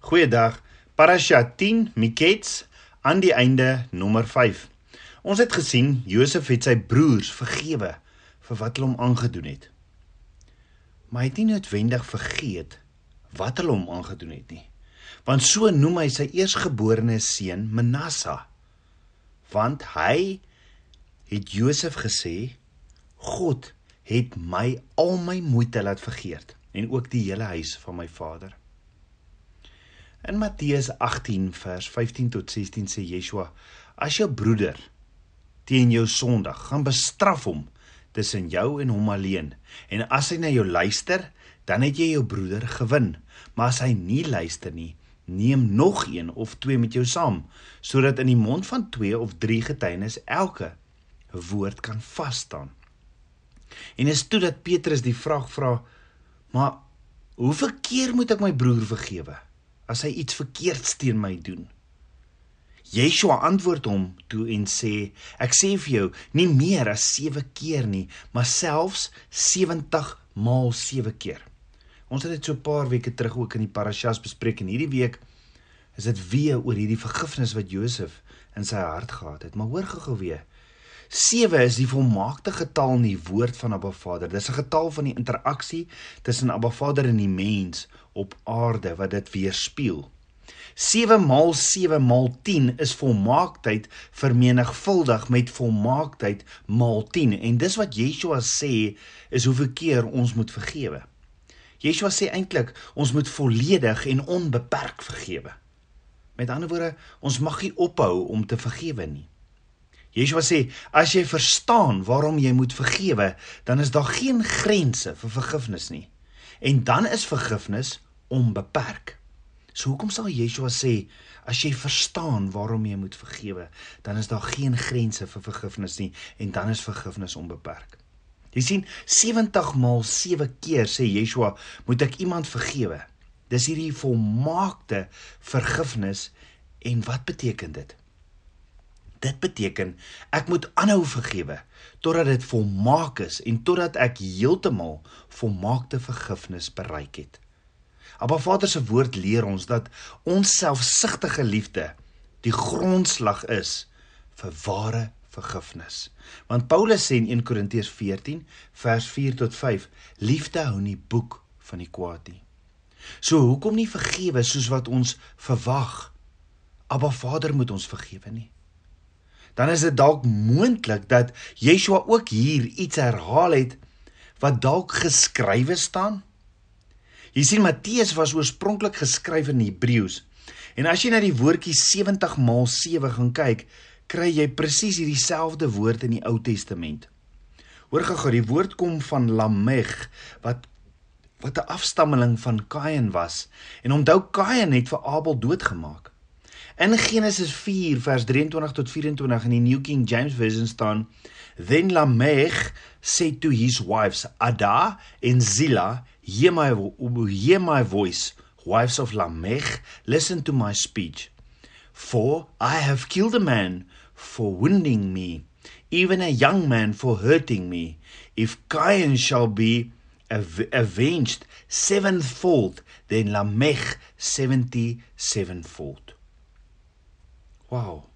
Goeiedag. Parasha 10 Mikets aan die einde nommer 5. Ons het gesien Josef het sy broers vergewe vir wat hulle hom aangedoen het. Maar hy het nie noodwendig vergeet wat hulle hom aangedoen het nie. Want so noem hy sy eersgeborene seun Manasseh. Want hy het Josef gesê God het my al my moeite laat vergeet en ook die hele huis van my vader. In Matteus 18 vers 15 tot 16 sê Yeshua: As jou broeder teen jou sondig, gaan bestraf hom tussen jou en hom alleen. En as hy na jou luister, dan het jy jou broeder gewin. Maar as hy nie luister nie, neem nog een of twee met jou saam, sodat in die mond van twee of drie getuienis elke woord kan vas staan. En is toe dat Petrus die vraag vra: "Maar hoeveel keer moet ek my broer vergewe?" As hy iets verkeerds teen my doen? Yeshua antwoord hom toe en sê: Ek sê vir jou, nie meer as 7 keer nie, maar selfs 70 maal 7 keer. Ons het dit so 'n paar weke terug ook in die parashas bespreek en hierdie week is dit weer oor hierdie vergifnis wat Josef in sy hart gehad het. Maar hoor gou-gou weer. 7 is die volmaakte getal in die woord van Abba Vader. Dis 'n getal van die interaksie tussen Abba Vader en die mens op aarde wat dit weerspieël. 7 maal 7 maal 10 is volmaaktheid vermenigvuldig met volmaaktheid maal 10 en dis wat Yeshua sê is hoeveel keer ons moet vergewe. Yeshua sê eintlik ons moet volledig en onbeperk vergewe. Met ander woorde, ons mag nie ophou om te vergewe nie. Yeshua sê as jy verstaan waarom jy moet vergewe, dan is daar geen grense vir vergifnis nie. En dan is vergifnis onbeperk. So hoekom sal Yeshua sê as jy verstaan waarom jy moet vergewe, dan is daar geen grense vir vergifnis nie en dan is vergifnis onbeperk. Jy sien 70 maal 7 keer sê Yeshua moet ek iemand vergewe. Dis hierdie volmaakte vergifnis en wat beteken dit? Dit beteken ek moet aanhou vergewe totdat dit volmaak is en totdat ek heeltemal volmaakte vergifnis bereik het. Abba Vader se woord leer ons dat ons selfsugtige liefde die grondslag is vir ware vergifnis. Want Paulus sê in 1 Korintiërs 14 vers 4 tot 5: Liefde hou nie boek van die kwaad nie. So hoekom nie vergewe soos wat ons verwag? Abba Vader moet ons vergewe nie dan is dit dalk moontlik dat Yeshua ook hier iets herhaal het wat dalk geskrywe staan. Jy sien Matteus was oorspronklik geskryf in Hebreëus. En as jy na die woordjie 70 maal 7 gaan kyk, kry jy presies hierdie selfde woord in die Ou Testament. Hoor gou, die woord kom van Lameg wat wat 'n afstammeling van Kain was. En onthou Kain het vir Abel doodgemaak. In Genesis 4 vers 23 tot 24 in die New King James Version staan: Then Lamech said to his wives Ada and Zillah, hear my hear my voice, wives of Lamech, listen to my speech. For I have killed a man for wounding me, even a young man for hurting me. If Cain shall be av avenged sevenfold, then Lamech seventy sevenfold. Wow.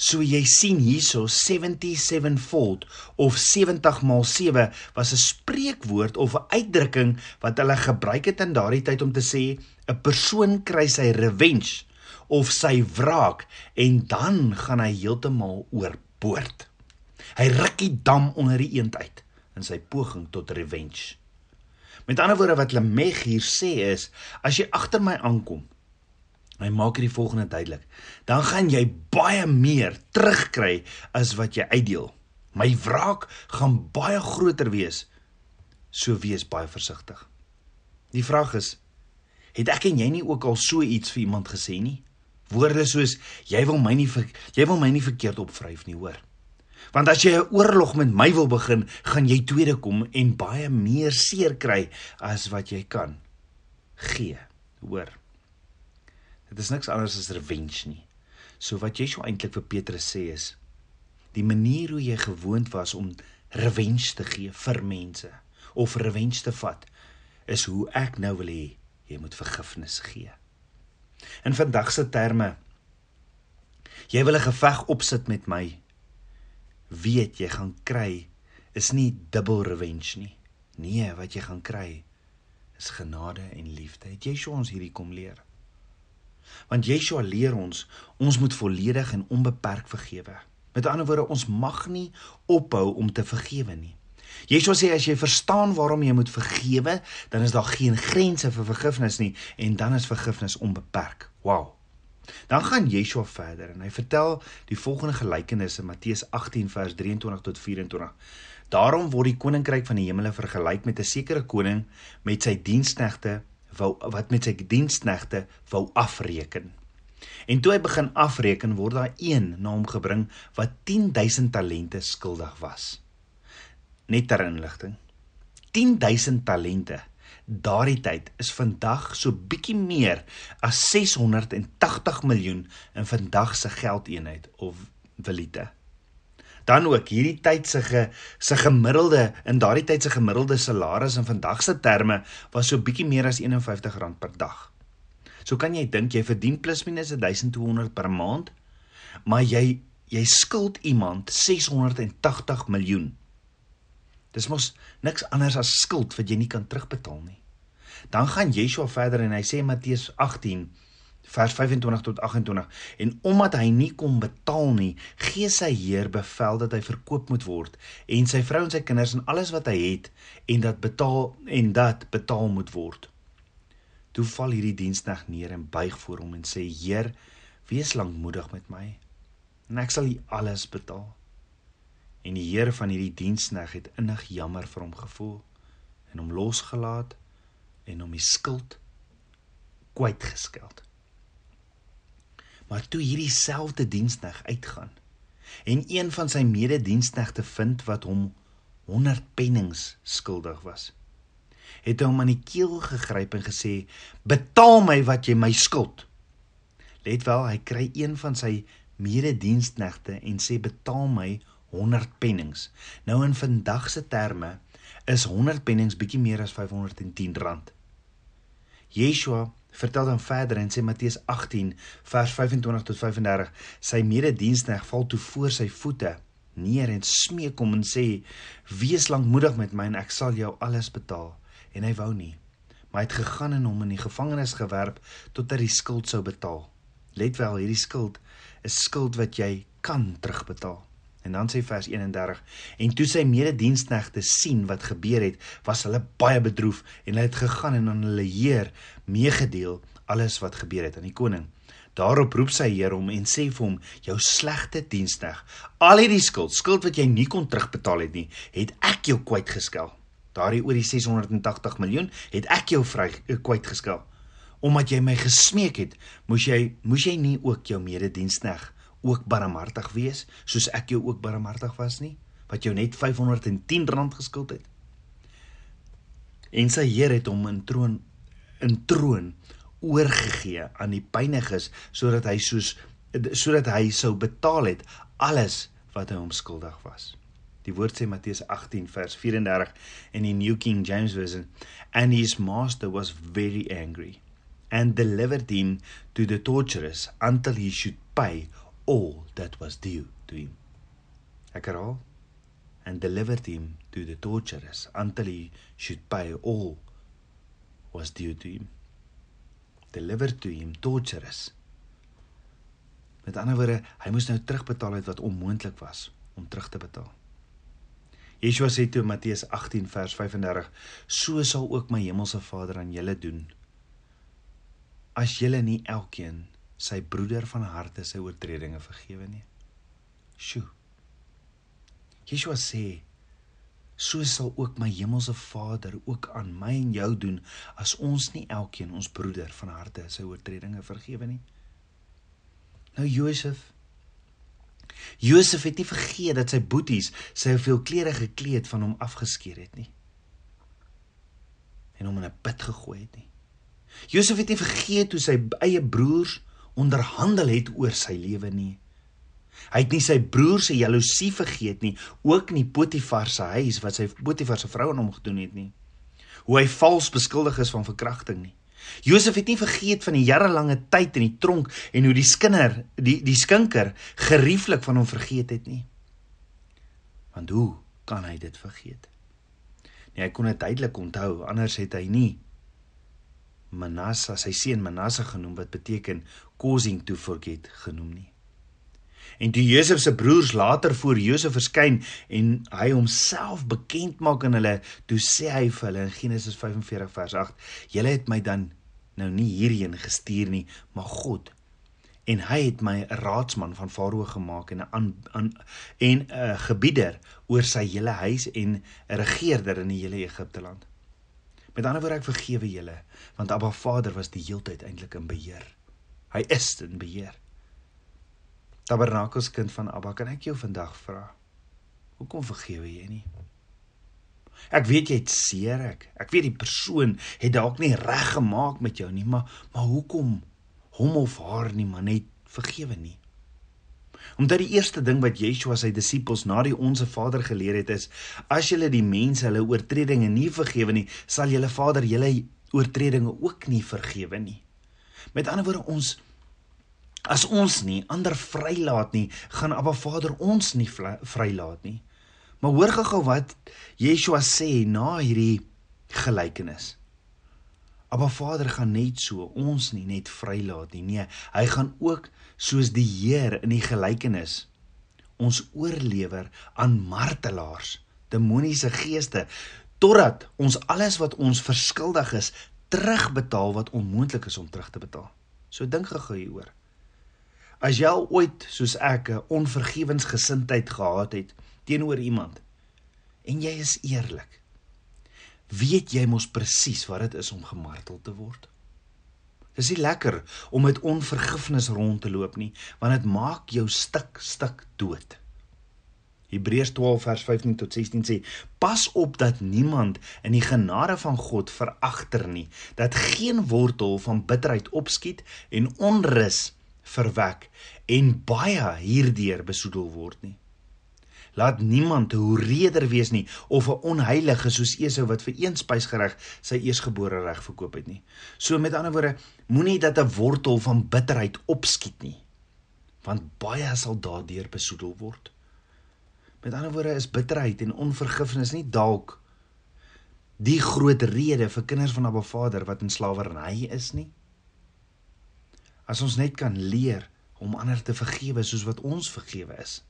So jy sien hierso 77 fold of 70 maal 7 was 'n spreekwoord of 'n uitdrukking wat hulle gebruik het in daardie tyd om te sê 'n persoon kry sy revenge of sy wraak en dan gaan hy heeltemal oorboord. Hy ruk die dam onder die eend uit in sy poging tot revenge. Met ander woorde wat Lemeg hier sê is as jy agter my aankom Hy maak hierdie volgende duidelik. Dan gaan jy baie meer terugkry as wat jy uitdeel. My wraak gaan baie groter wees. So wees baie versigtig. Die vraag is, het ek en jy nie ook al so iets vir iemand gesê nie? Woorde soos jy wil my nie jy wil my nie verkeerd opvryf nie, hoor. Want as jy 'n oorlog met my wil begin, gaan jy tweede kom en baie meer seer kry as wat jy kan gee, hoor. Dit is niks anders as revenge nie. So wat Yeshua eintlik vir Petrus sê is die manier hoe jy gewoond was om revenge te gee vir mense of revenge te vat is hoe ek nou wil hê jy moet vergifnis gee. In vandag se terme jy wil 'n geveg opsit met my. Weet jy gaan kry is nie dubbel revenge nie. Nee, wat jy gaan kry is genade en liefde. Het Yeshua ons hierdie kom leer? Want Yeshua leer ons ons moet volledig en onbeperk vergewe. Met ander woorde, ons mag nie ophou om te vergewe nie. Yeshua sê as jy verstaan waarom jy moet vergewe, dan is daar geen grense vir vergifnis nie en dan is vergifnis onbeperk. Wow. Dan gaan Yeshua verder en hy vertel die volgende gelykenis in Matteus 18 vers 23 tot 24. Daarom word die koninkryk van die hemele vergelyk met 'n sekere koning met sy diensknegte wou wat met sy diensknegte wou afreken. En toe hy begin afreken, word daar een na hom gebring wat 10000 talente skuldig was. Net ter inligting. 10000 talente daardie tyd is vandag so bietjie meer as 680 miljoen in vandag se geldeenheid of valute. Dan ook hierdie tyd se ge, se gemiddelde in daardie tyd se gemiddelde salaris in vandag se terme was so bietjie meer as R51 per dag. So kan jy dink jy verdien plus minus 1200 per maand, maar jy jy skuld iemand 680 miljoen. Dis mos niks anders as skuld wat jy nie kan terugbetaal nie. Dan gaan Yeshua verder en hy sê Matteus 18 vers 25 tot 28 en omdat hy nie kon betaal nie, gee sy heer bevel dat hy verkoop moet word en sy vrou en sy kinders en alles wat hy het en dat betaal en dat betaal moet word. Toe val hierdie diensknegt neer en buig voor hom en sê: "Heer, wees lankmoedig met my en ek sal u alles betaal." En die heer van hierdie diensknegt het innig jammer vir hom gevoel en hom losgelaat en hom die skuld kwytgeskeld. Maar toe hierdie selfde diensknegt uitgaan en een van sy medediensknegte vind wat hom 100 pennings skuldig was, het hy hom aan die keel gegryp en gesê: "Betaal my wat jy my skuld." Let wel, hy kry een van sy medediensknegte en sê: "Betaal my 100 pennings." Nou in vandag se terme is 100 pennings bietjie meer as 510 rand. Yeshua vertel dan verder in sê Matteus 18 vers 25 tot 35 sy medediensknegt val toe voor sy voete neer en smeek hom en sê wees lankmoedig met my en ek sal jou alles betaal en hy wou nie. Maar hy het gegaan en hom in die gevangenis gewerp totdat hy die skuld sou betaal. Let wel, hierdie skuld is skuld wat jy kan terugbetaal. En dan sê vers 31: En toe sy medediensknegte sien wat gebeur het, was hulle baie bedroef en hulle het gegaan en aan hulle heer meegedeel alles wat gebeur het aan die koning. Daarop roep sy heer hom en sê vir hom: "Jou slegte dienskneg, al hierdie skuld, skuld wat jy nie kon terugbetaal het nie, het ek jou kwytgeskel." Daardie oor die 680 miljoen het ek jou vry eh, kwyt geskel. Omdat jy my gesmeek het, moes jy moes jy nie ook jou medediensneg ook barmhartig wees soos ek jou ook barmhartig was nie, wat jou net 510 rand geskuld het. En sy Heer het hom in troon in troon oorgegee aan die pyniges sodat hy soos sodat hy sou betaal het alles wat hy hom skuldig was. Die woord sê Matteus 18 vers 34 in die New King James Version and his master was very angry and delivered him to the torturers until he should pay all that was due to him. Ek herhaal and delivered him to the torturers until he should pay all was due to him. Delivered to him torturers. Met ander woorde, hy moes nou terugbetaal het wat onmoontlik was om terug te betaal. Yeshua sê toe Matteus 18 vers 35: So sal ook my hemelse Vader aan julle doen as julle nie elkeen sy broeder van harte sy oortredinge vergewe nie. Sjoe. Yeshua sê so sal ook my hemelse Vader ook aan my en jou doen as ons nie elkeen ons broeder van harte sy oortredinge vergewe nie. Nou Josef Josef het nie vergeet dat sy boeties sy hoeveel klere gekleed van hom afgeskeer het nie. En hom in 'n put gegooi het nie. Josef het nie vergeet hoe sy eie broers onderhandel het oor sy lewe nie. Hy het nie sy broer se jaloesie vergeet nie, ook nie Potifar se huis wat sy Potifar se vrou aan hom gedoen het nie. Hoe hy vals beskuldig is van verkrachting nie. Josef het nie vergeet van die jarelange tyd in die tronk en hoe die skinder, die die skinker gerieflik van hom vergeet het nie. Want hoe kan hy dit vergeet? Nee, hy kon dit duidelik onthou, anders het hy nie Manasseh, sy seun Manasseh genoem wat beteken causing to forget genoem nie. En toe Josef se broers later voor Josef verskyn en hy homself bekend maak aan hulle, toe sê hy vir hulle in Genesis 45 vers 8: "Julle het my dan nou nie hierheen gestuur nie, maar God en hy het my 'n raadsman van Farao gemaak en 'n aan en 'n gebieder oor sy hele huis en 'n regerder in die hele Egipte land. Met ander woorde ek vergewe julle want Abba Vader was die heeltyd eintlik in beheer. Hy is in beheer. Tabernakels kind van Abba, kan ek jou vandag vra? Hoekom vergewe jy nie? Ek weet jy het seer ek. Ek weet die persoon het dalk nie reg gemaak met jou nie, maar maar hoekom hom of haar nie maar net vergewe nie. Omdat die eerste ding wat Yeshua sy disippels na die onsse Vader geleer het is as julle die mense hulle oortredinge nie vergewe nie, sal julle Vader julle oortredinge ook nie vergewe nie. Met ander woorde ons as ons nie ander vrylaat nie, gaan Abba Vader ons nie vrylaat nie. Maar hoor gou wat Yeshua sê na hierdie gelykenis. Maar Vader gaan net so ons nie net vrylaat nie. Nee, hy gaan ook soos die Heer in die gelykenis ons oorlewer aan martelaars, demoniese geeste totdat ons alles wat ons verskuldig is terugbetaal wat onmoontlik is om terug te betaal. So dink gou hieroor. As jy al ooit soos ek 'n onvergewensgesindheid gehad het teenoor iemand en jy is eerlik weet jy mos presies wat dit is om gemartel te word. Dis nie lekker om met onvergifnis rond te loop nie, want dit maak jou stik stik dood. Hebreërs 12 vers 15 tot 16 sê: Pas op dat niemand in die genade van God veragter nie, dat geen wortel van bitterheid opskiet en onrus verwek en baie hierdeur besoedel word nie. Laat niemand 'n hoereder wees nie of 'n onheilige soos Esau wat vir een spysgereg sy eersgebore reg verkoop het nie. So met ander woorde, moenie dat 'n wortel van bitterheid opskiet nie, want baie sal daardeur besoedel word. Met ander woorde is bitterheid en onvergifnis nie dalk die groot rede vir kinders van Abba Vader wat in slawerny is nie. As ons net kan leer om ander te vergewe soos wat ons vergewe is.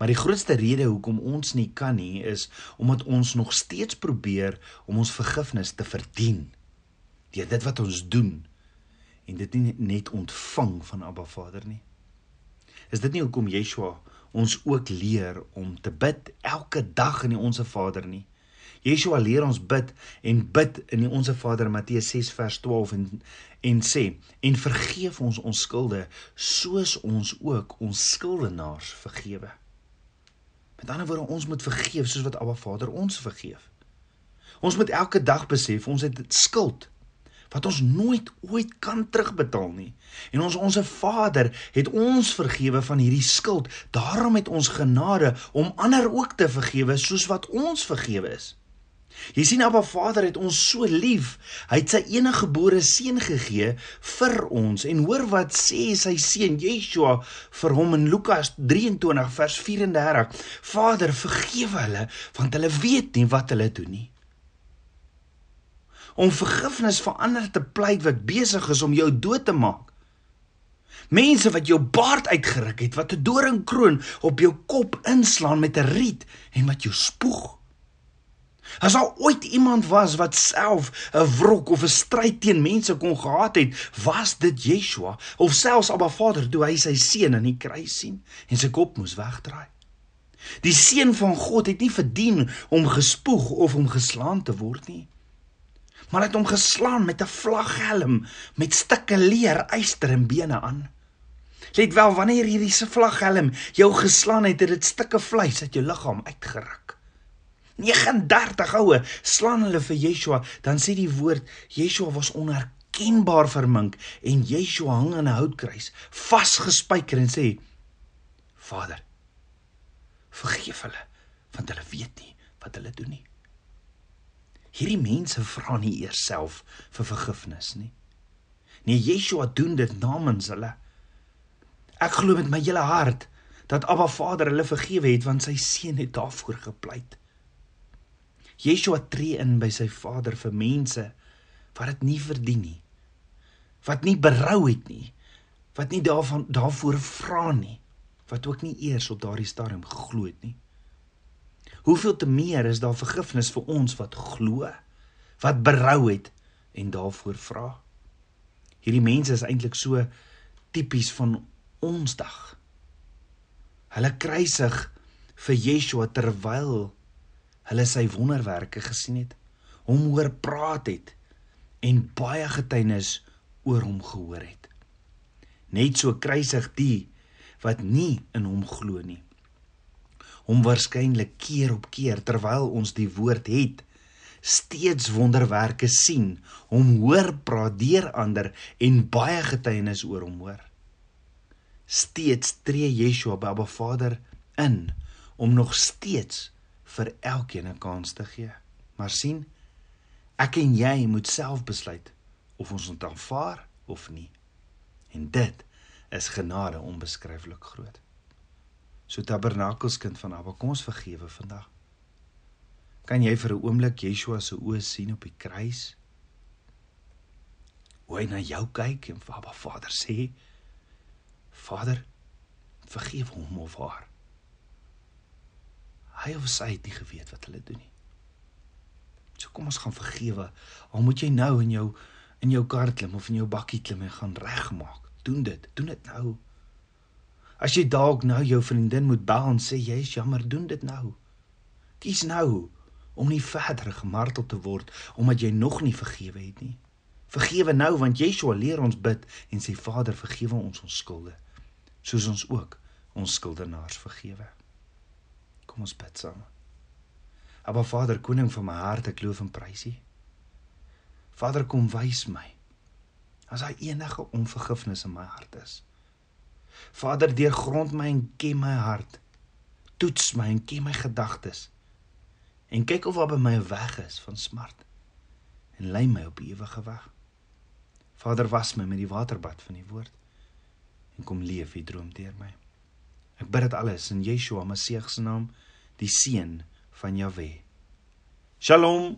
Maar die grootste rede hoekom ons nie kan nie is omdat ons nog steeds probeer om ons vergifnis te verdien. Deur dit wat ons doen en dit nie net ontvang van Abba Vader nie. Is dit nie hoekom Yeshua ons ook leer om te bid elke dag in die Onse Vader nie? Yeshua leer ons bid en bid in die Onse Vader Matteus 6 vers 12 en en sê en vergeef ons ons skulde soos ons ook ons skuldenaars vergewe. Met ander woorde, ons moet vergeef soos wat Abba Vader ons vergeef. Ons moet elke dag besef ons het skuld wat ons nooit ooit kan terugbetaal nie. En ons onsse Vader het ons vergewe van hierdie skuld. Daarom het ons genade om ander ook te vergewe soos wat ons vergewe is. Jy sien Abba Vader het ons so lief. Hy het sy enige gebore seun gegee vir ons. En hoor wat sê sy seun Yeshua vir hom in Lukas 23 vers 34. Vader, vergewe hulle want hulle weet nie wat hulle doen nie. Om vergifnis vir ander te pleit wat besig is om jou dood te maak. Mense wat jou baard uitgeruk het, wat 'n doringkroon op jou kop inslaan met 'n riet en wat jou spoeg. As al ooit iemand was wat self 'n wrok of 'n stryd teen mense kon gehad het, was dit Yeshua of selfs Abba Vader toe hy sy seun aan die kruis sien en sy kop moes wegdraai. Die seun van God het nie verdien om gespoeg of om geslaan te word nie. Maar hy het hom geslaan met 'n vlaghelm met stukke leer, yster en bene aan. Let wel wanneer hierdie se vlaghelm jou geslaan het, het dit stukke vleis uit jou liggaam uitgeruk. 39 oue slaan hulle vir Yeshua, dan sê die woord Yeshua was onherkenbaar vermink en Yeshua hang aan 'n houtkruis, vasgespijker en sê: Vader, vergeef hulle, want hulle weet nie wat hulle doen nie. Hierdie mense vra nie eers self vir vergifnis nie. Nee, Yeshua doen dit namens hulle. Ek glo met my hele hart dat Abba Vader hulle vergewe het want sy seun het daarvoor gepleit. Yeshua tree in by sy Vader vir mense wat dit nie verdien nie. Wat nie berou het nie. Wat nie daarvan daarvoor vra nie. Wat ook nie eers op daardie stadium geglo het nie. Hoeveel te meer is daar vergifnis vir ons wat glo, wat berou het en daarvoor vra. Hierdie mense is eintlik so tipies van ons dag. Hulle kruisig vir Yeshua terwyl hulle sy wonderwerke gesien het, hom hoor praat het en baie getuienis oor hom gehoor het. Net so kruisig die wat nie in hom glo nie. Hom waarskynlik keer op keer terwyl ons die woord het, steeds wonderwerke sien, hom hoor praat deur ander en baie getuienis oor hom hoor. Steeds tree Yeshua by Abba Vader in om nog steeds vir elkeen 'n kans te gee. Maar sien, ek en jy moet self besluit of ons dit aanvaar of nie. En dit is genade onbeskryflik groot. So tabernakelskind van Abba, kom ons vergewe vandag. Kan jy vir 'n oomblik Yeshua se oë sien op die kruis? Hoe hy na jou kyk en vir Abba Vader sê: Vader, vergeef hom of haar. Hy of sy het nie geweet wat hulle doen nie. So kom ons gaan vergewe. Al moet jy nou in jou in jou kar klim of in jou bakkie klim en gaan regmaak. Doen dit. Doen dit nou. As jy dalk nou jou vriendin moet bel en sê jy is jammer, doen dit nou. Kies nou om nie verder gemartel te word omdat jy nog nie vergewe het nie. Vergewe nou want Yeshua leer ons bid en sê Vader vergewe ons ons skulde soos ons ook ons skuldenaars vergewe. Kom ons bid saam. Aba Vader koning van my hart ek loof en prys U. Vader kom wys my as daar enige onvergifnis in my hart is. Vader deurgrond my en ken my hart. Toets my en ken my gedagtes en kyk of daar by my 'n weg is van smart en lei my op die ewige weg. Vader was my met die waterbad van die woord en kom leef die droom deur my. Ek bid dit alles in Yeshua Messie se naam, die seun van Jahwe. Shalom.